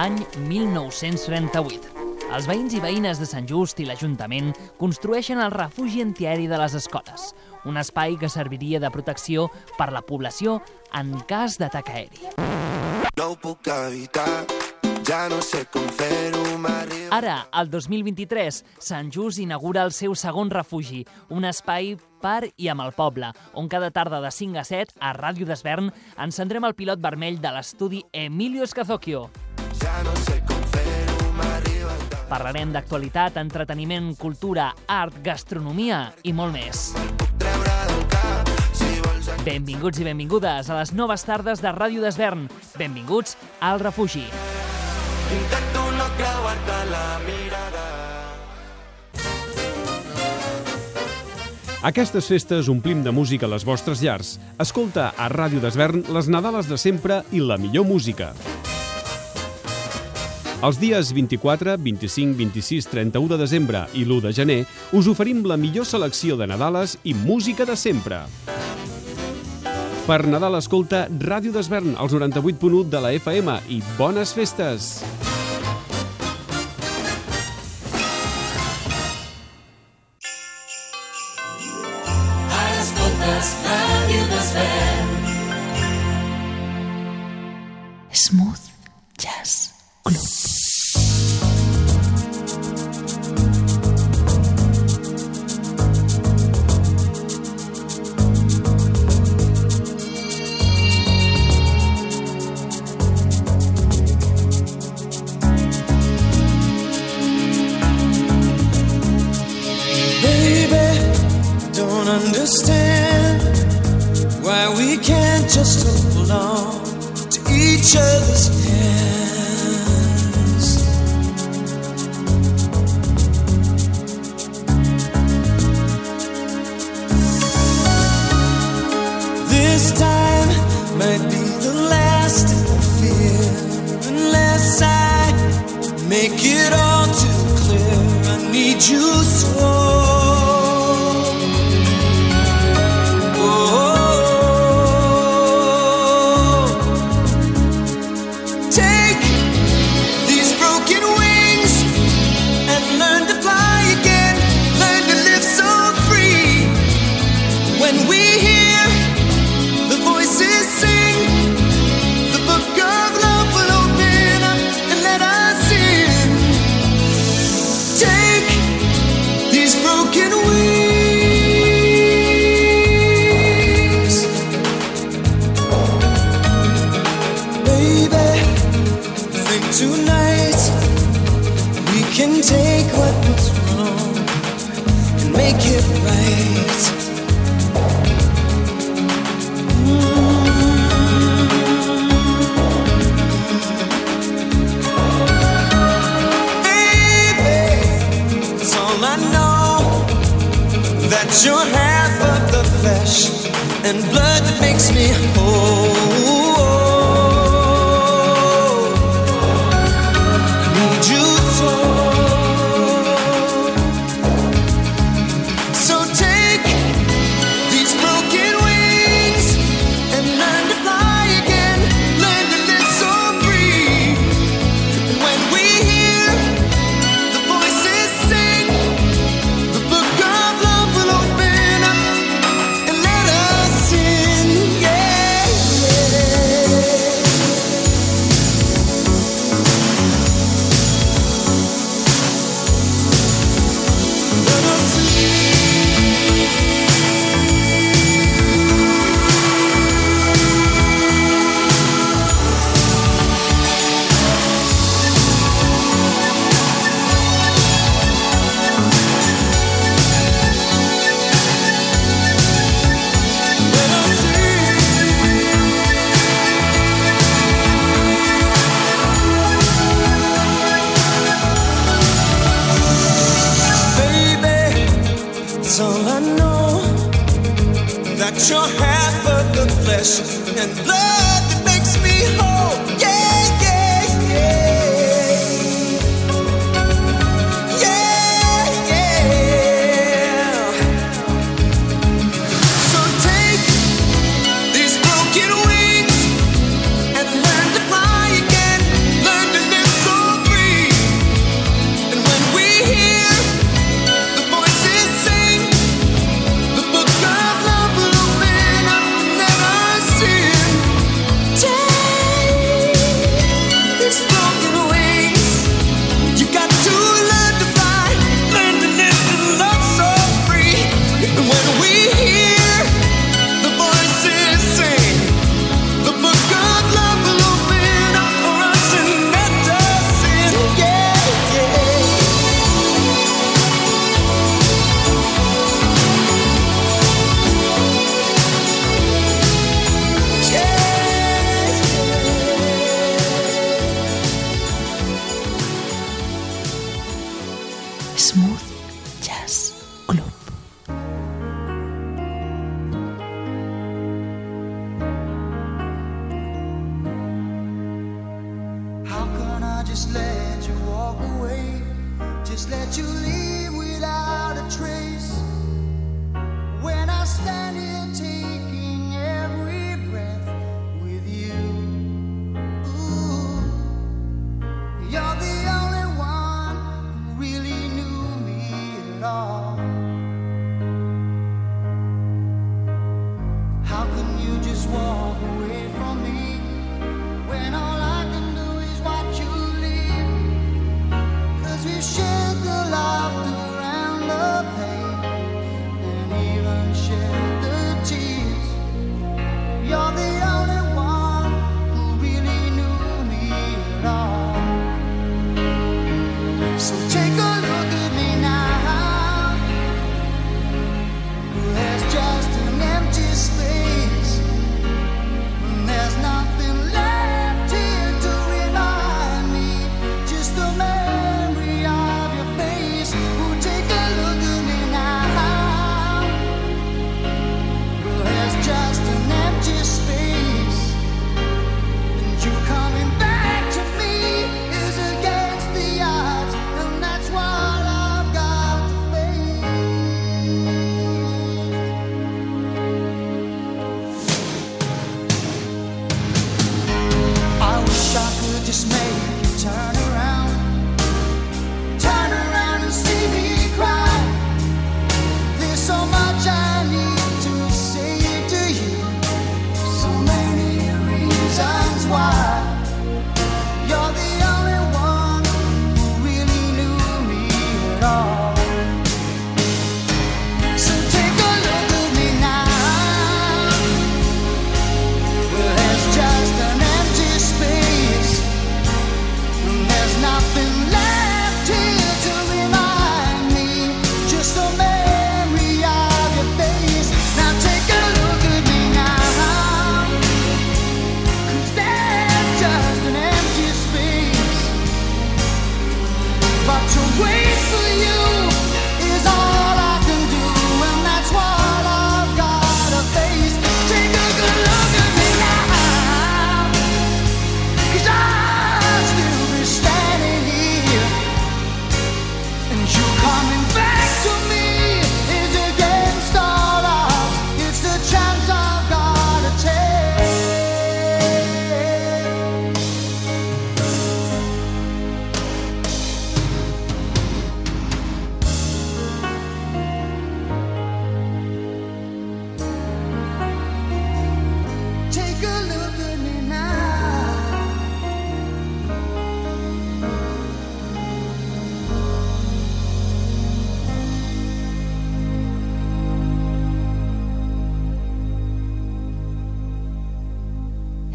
Any 1938. Els veïns i veïnes de Sant Just i l'Ajuntament construeixen el refugi antiaeri de les escoles, un espai que serviria de protecció per la població en cas d'atac aeri. No puc evitar, ja no sé com fer-ho, m'arriba... Ara, al 2023, Sant Just inaugura el seu segon refugi, un espai per i amb el poble, on cada tarda de 5 a 7, a Ràdio d'Esvern, encendrem el pilot vermell de l'estudi Emilio Escazocchio. Ja no sé com el. Parlarem d'actualitat, entreteniment, cultura, art, gastronomia i molt més. Benvinguts i benvingudes a les noves tardes de Ràdio d'Esvern. Benvinguts al refugi. Intento no creuar-te la mirada. Aquestes festes omplim de música les vostres llars. Escolta a Ràdio d'Esvern les Nadales de sempre i la millor música. Els dies 24, 25, 26, 31 de desembre i l'1 de gener us oferim la millor selecció de Nadales i música de sempre. Per Nadal escolta Ràdio d'Esvern als 98.1 de la FM i bones festes! Smooth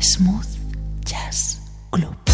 Smooth Jazz Club.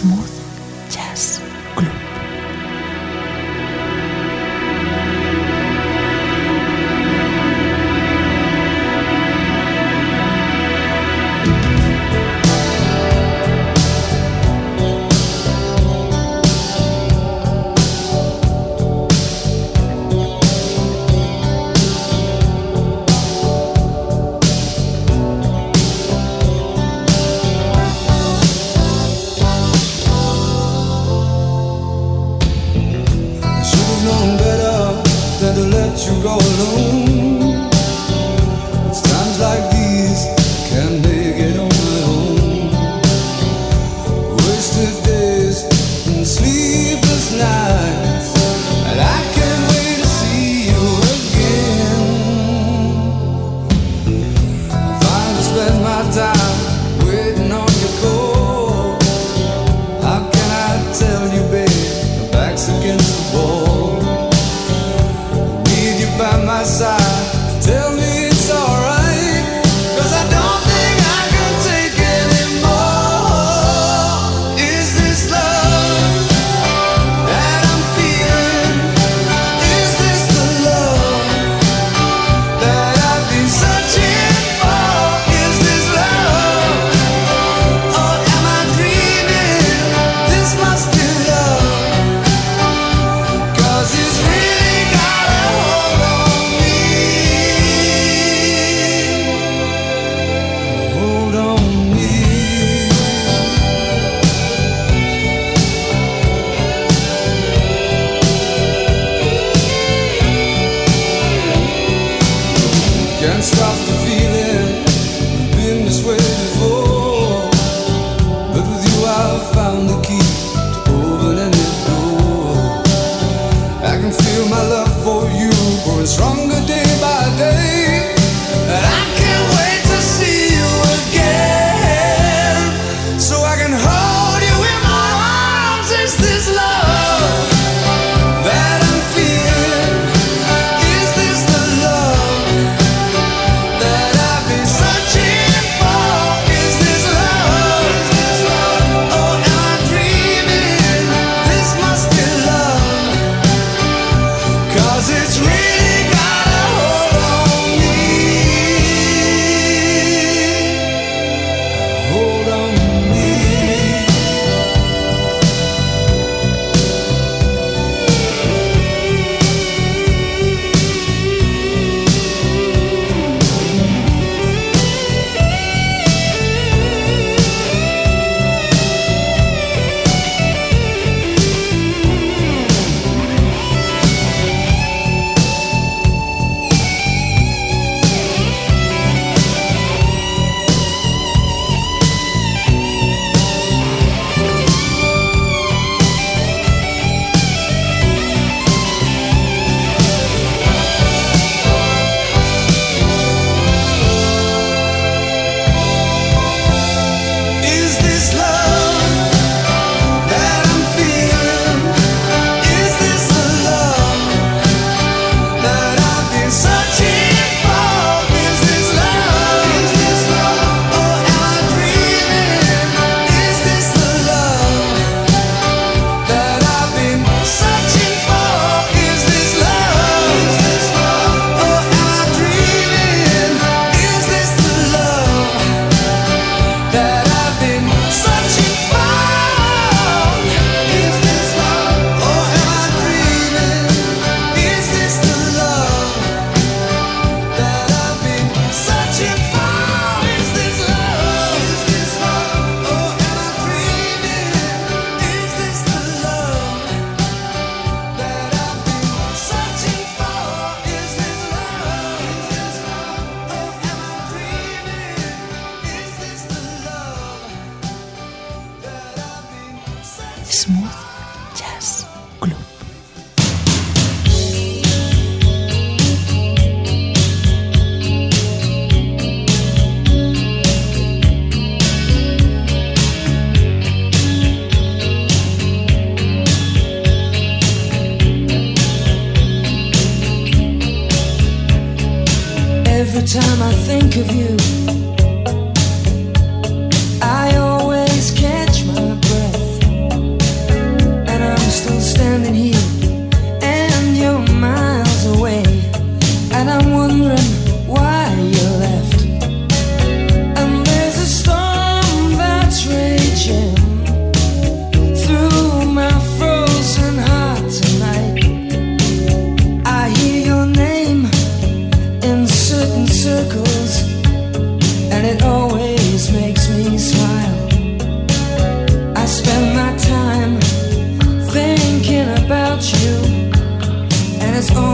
Smooth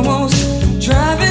almost driving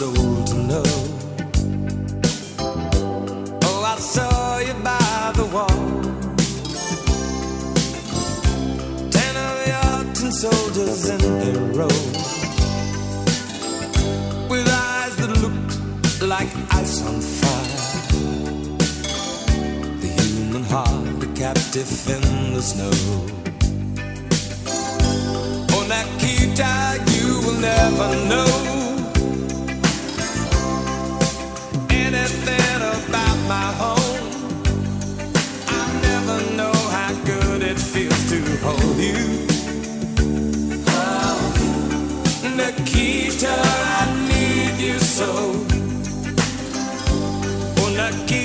soul to know. Oh, I saw you by the wall. Ten of your ten soldiers in their row. With eyes that looked like ice on fire. The human heart, a captive in the snow. Oh, Nikita, you will never know. anything about my home. I never know how good it feels to hold you. Oh, Nikita, I need you so. Oh, Nikita.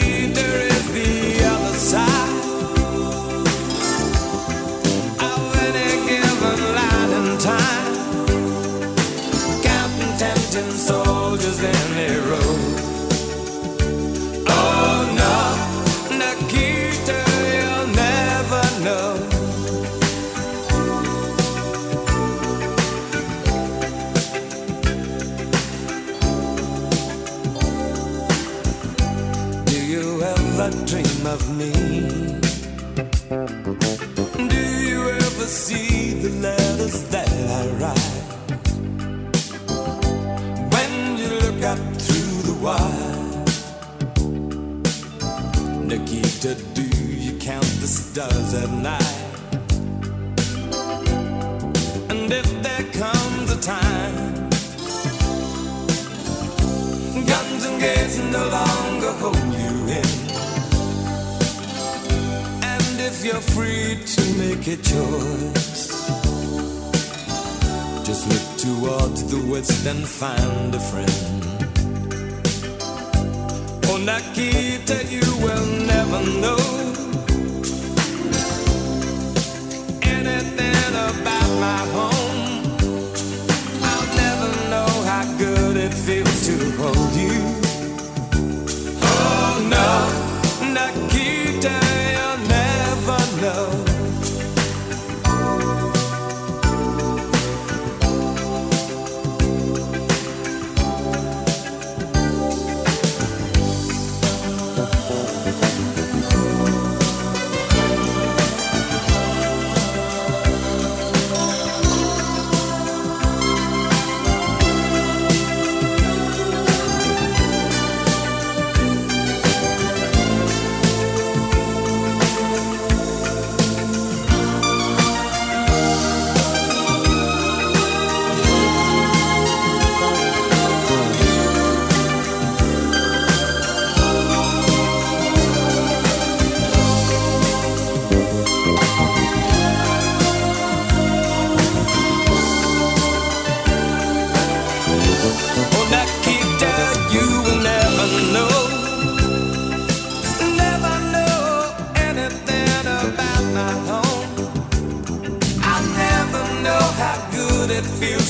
at night. And if there comes a time, guns and gates no longer hold you in. And if you're free to make a choice, just look towards the west and find a friend. Oh, Nikita, you will never know. Hold you.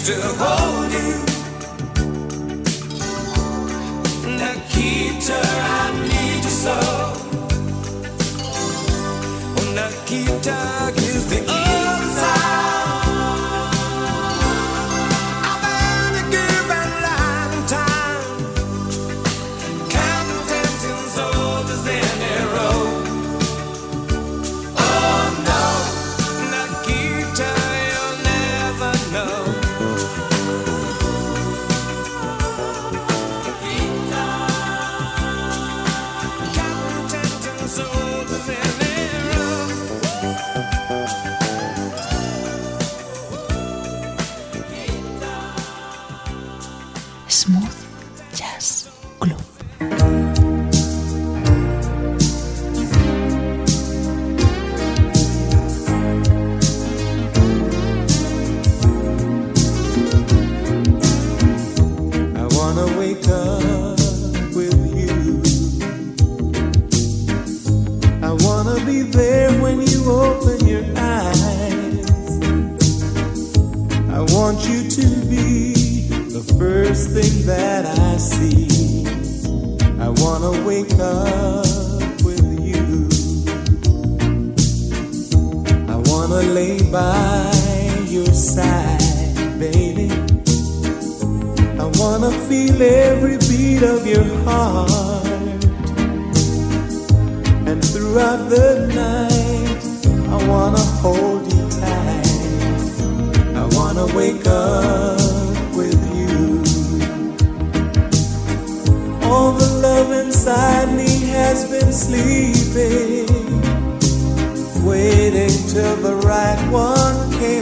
To hold you. Nikita, I need you so. Oh, Nikita,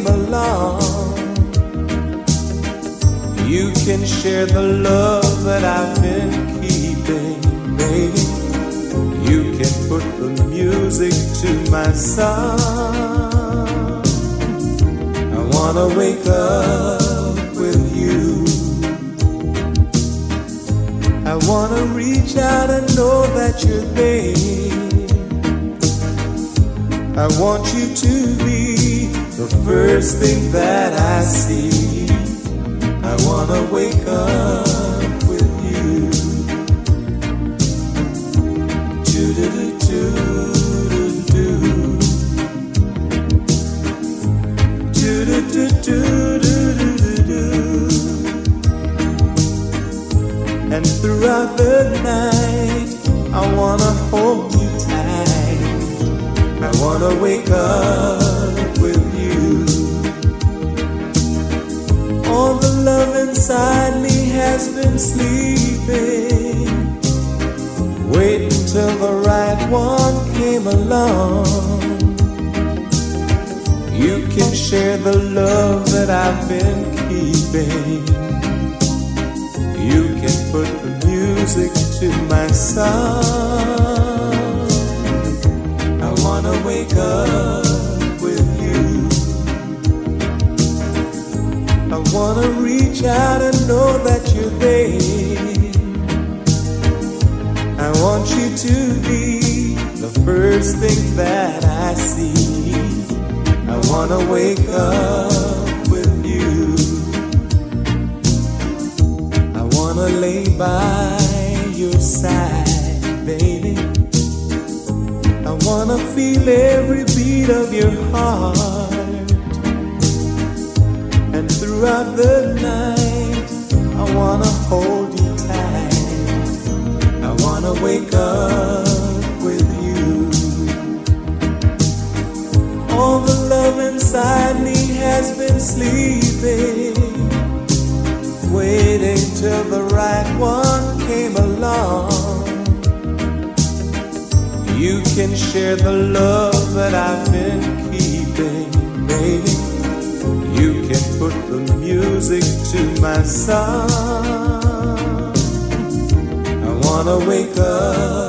came along. You can share the love that I've been keeping, baby. You can put the music to my song. I wanna wake up with you. I wanna reach out and know that you're there. I want you to be the first thing that I see. I wanna wake up with you. Do and throughout the night, I wanna hold you tight. I wanna wake up love inside me has been sleeping. Wait until the right one came along. You can share the love that I've been keeping. You can put the music to my song. I wanna wake up wanna reach out and know that you're there. I want you to be the first thing that I see. I wanna wake up with you. I wanna lay by your side, baby. I wanna feel every beat of your heart throughout the night. I wanna hold you tight. I wanna wake up with you. All the love inside me has been sleeping, waiting till the right one came along. You can share the love that I've been. can put the music to my song. I wanna wake up.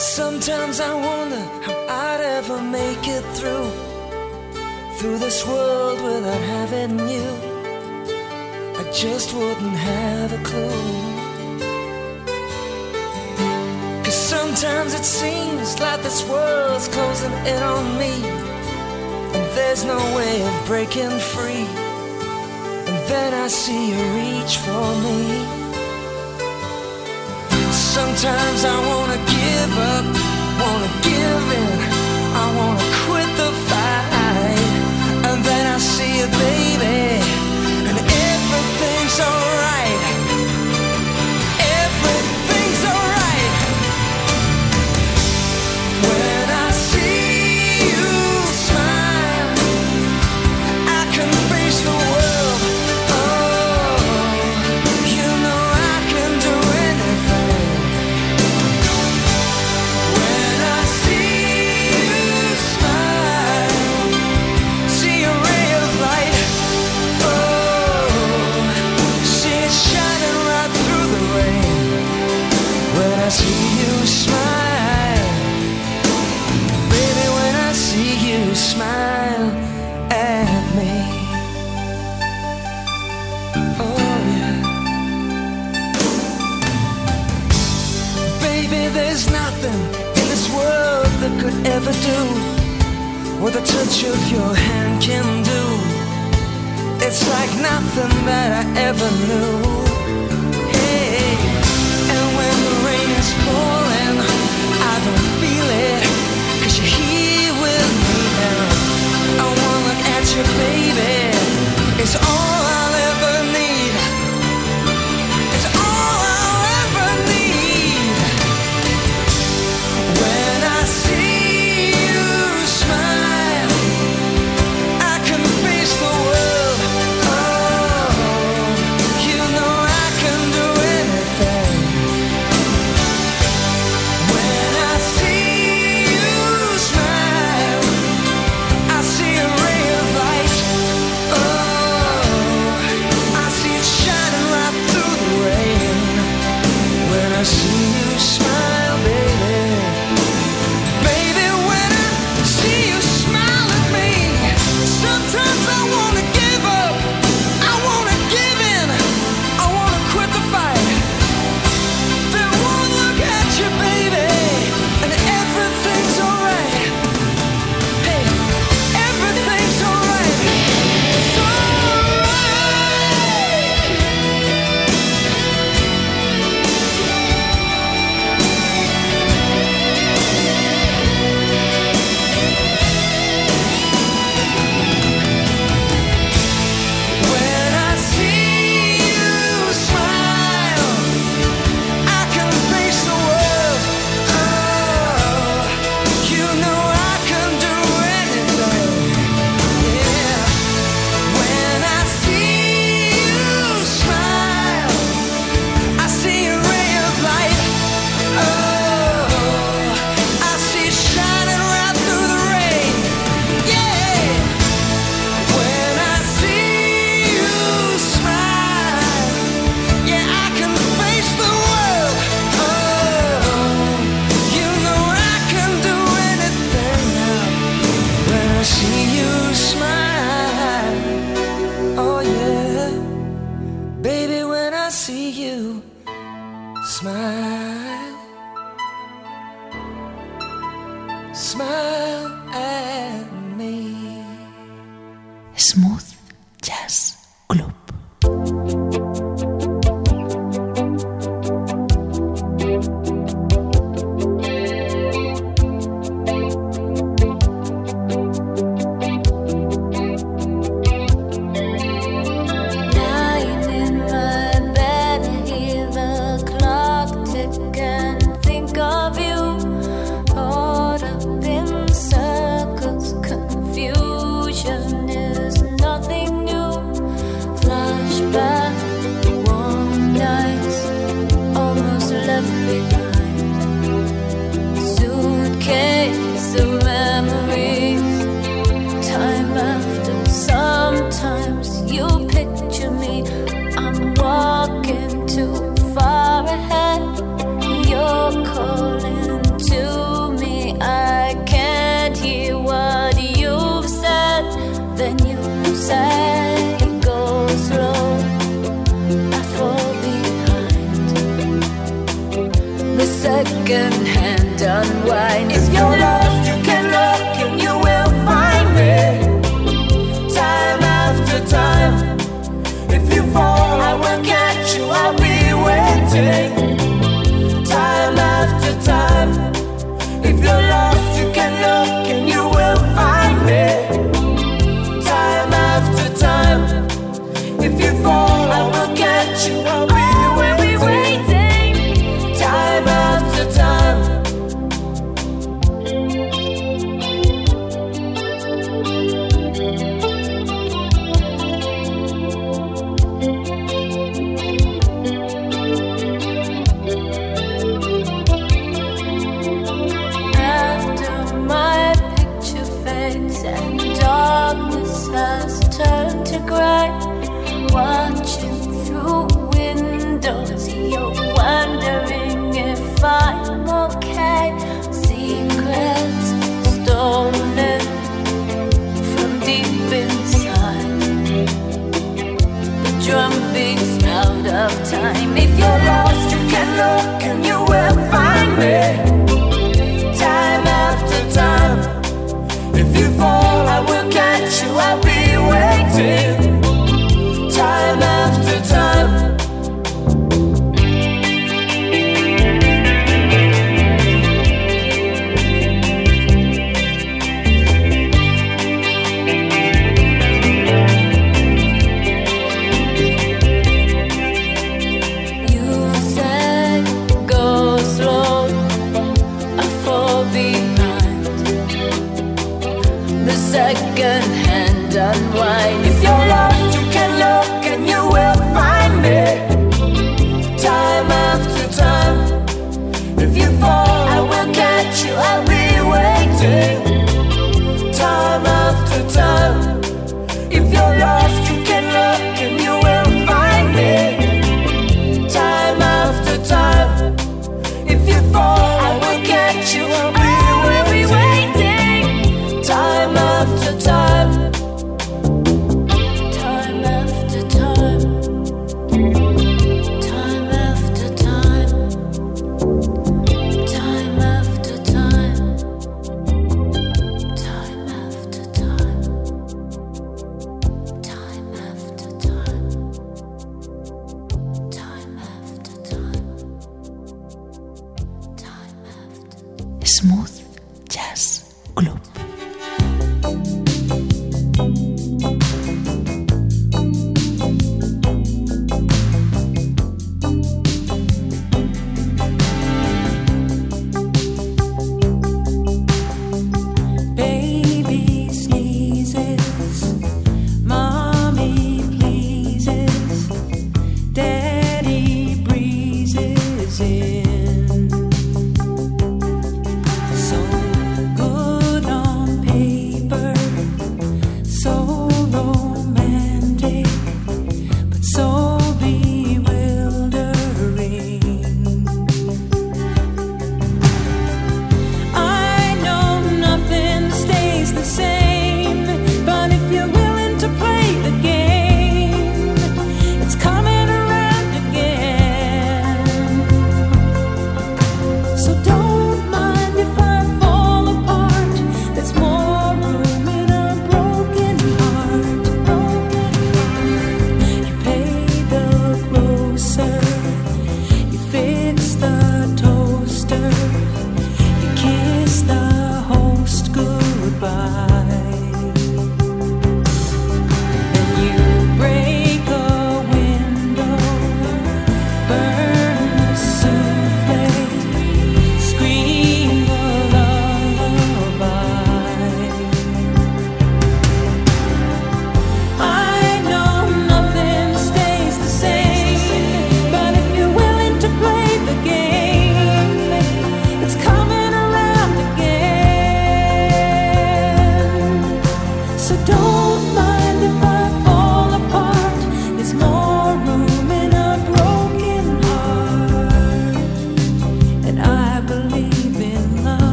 Sometimes I wonder how I'd ever make it through through this world without having you. I just wouldn't have a clue. Cause sometimes it seems like this world's closing in on me, and there's no way of breaking free. And then I see you reach for me. Sometimes I wanna give up, wanna give in, I wanna ever do what the touch of your hand can do. It's like nothing that I ever knew.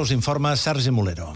dels informa Sergi Molero.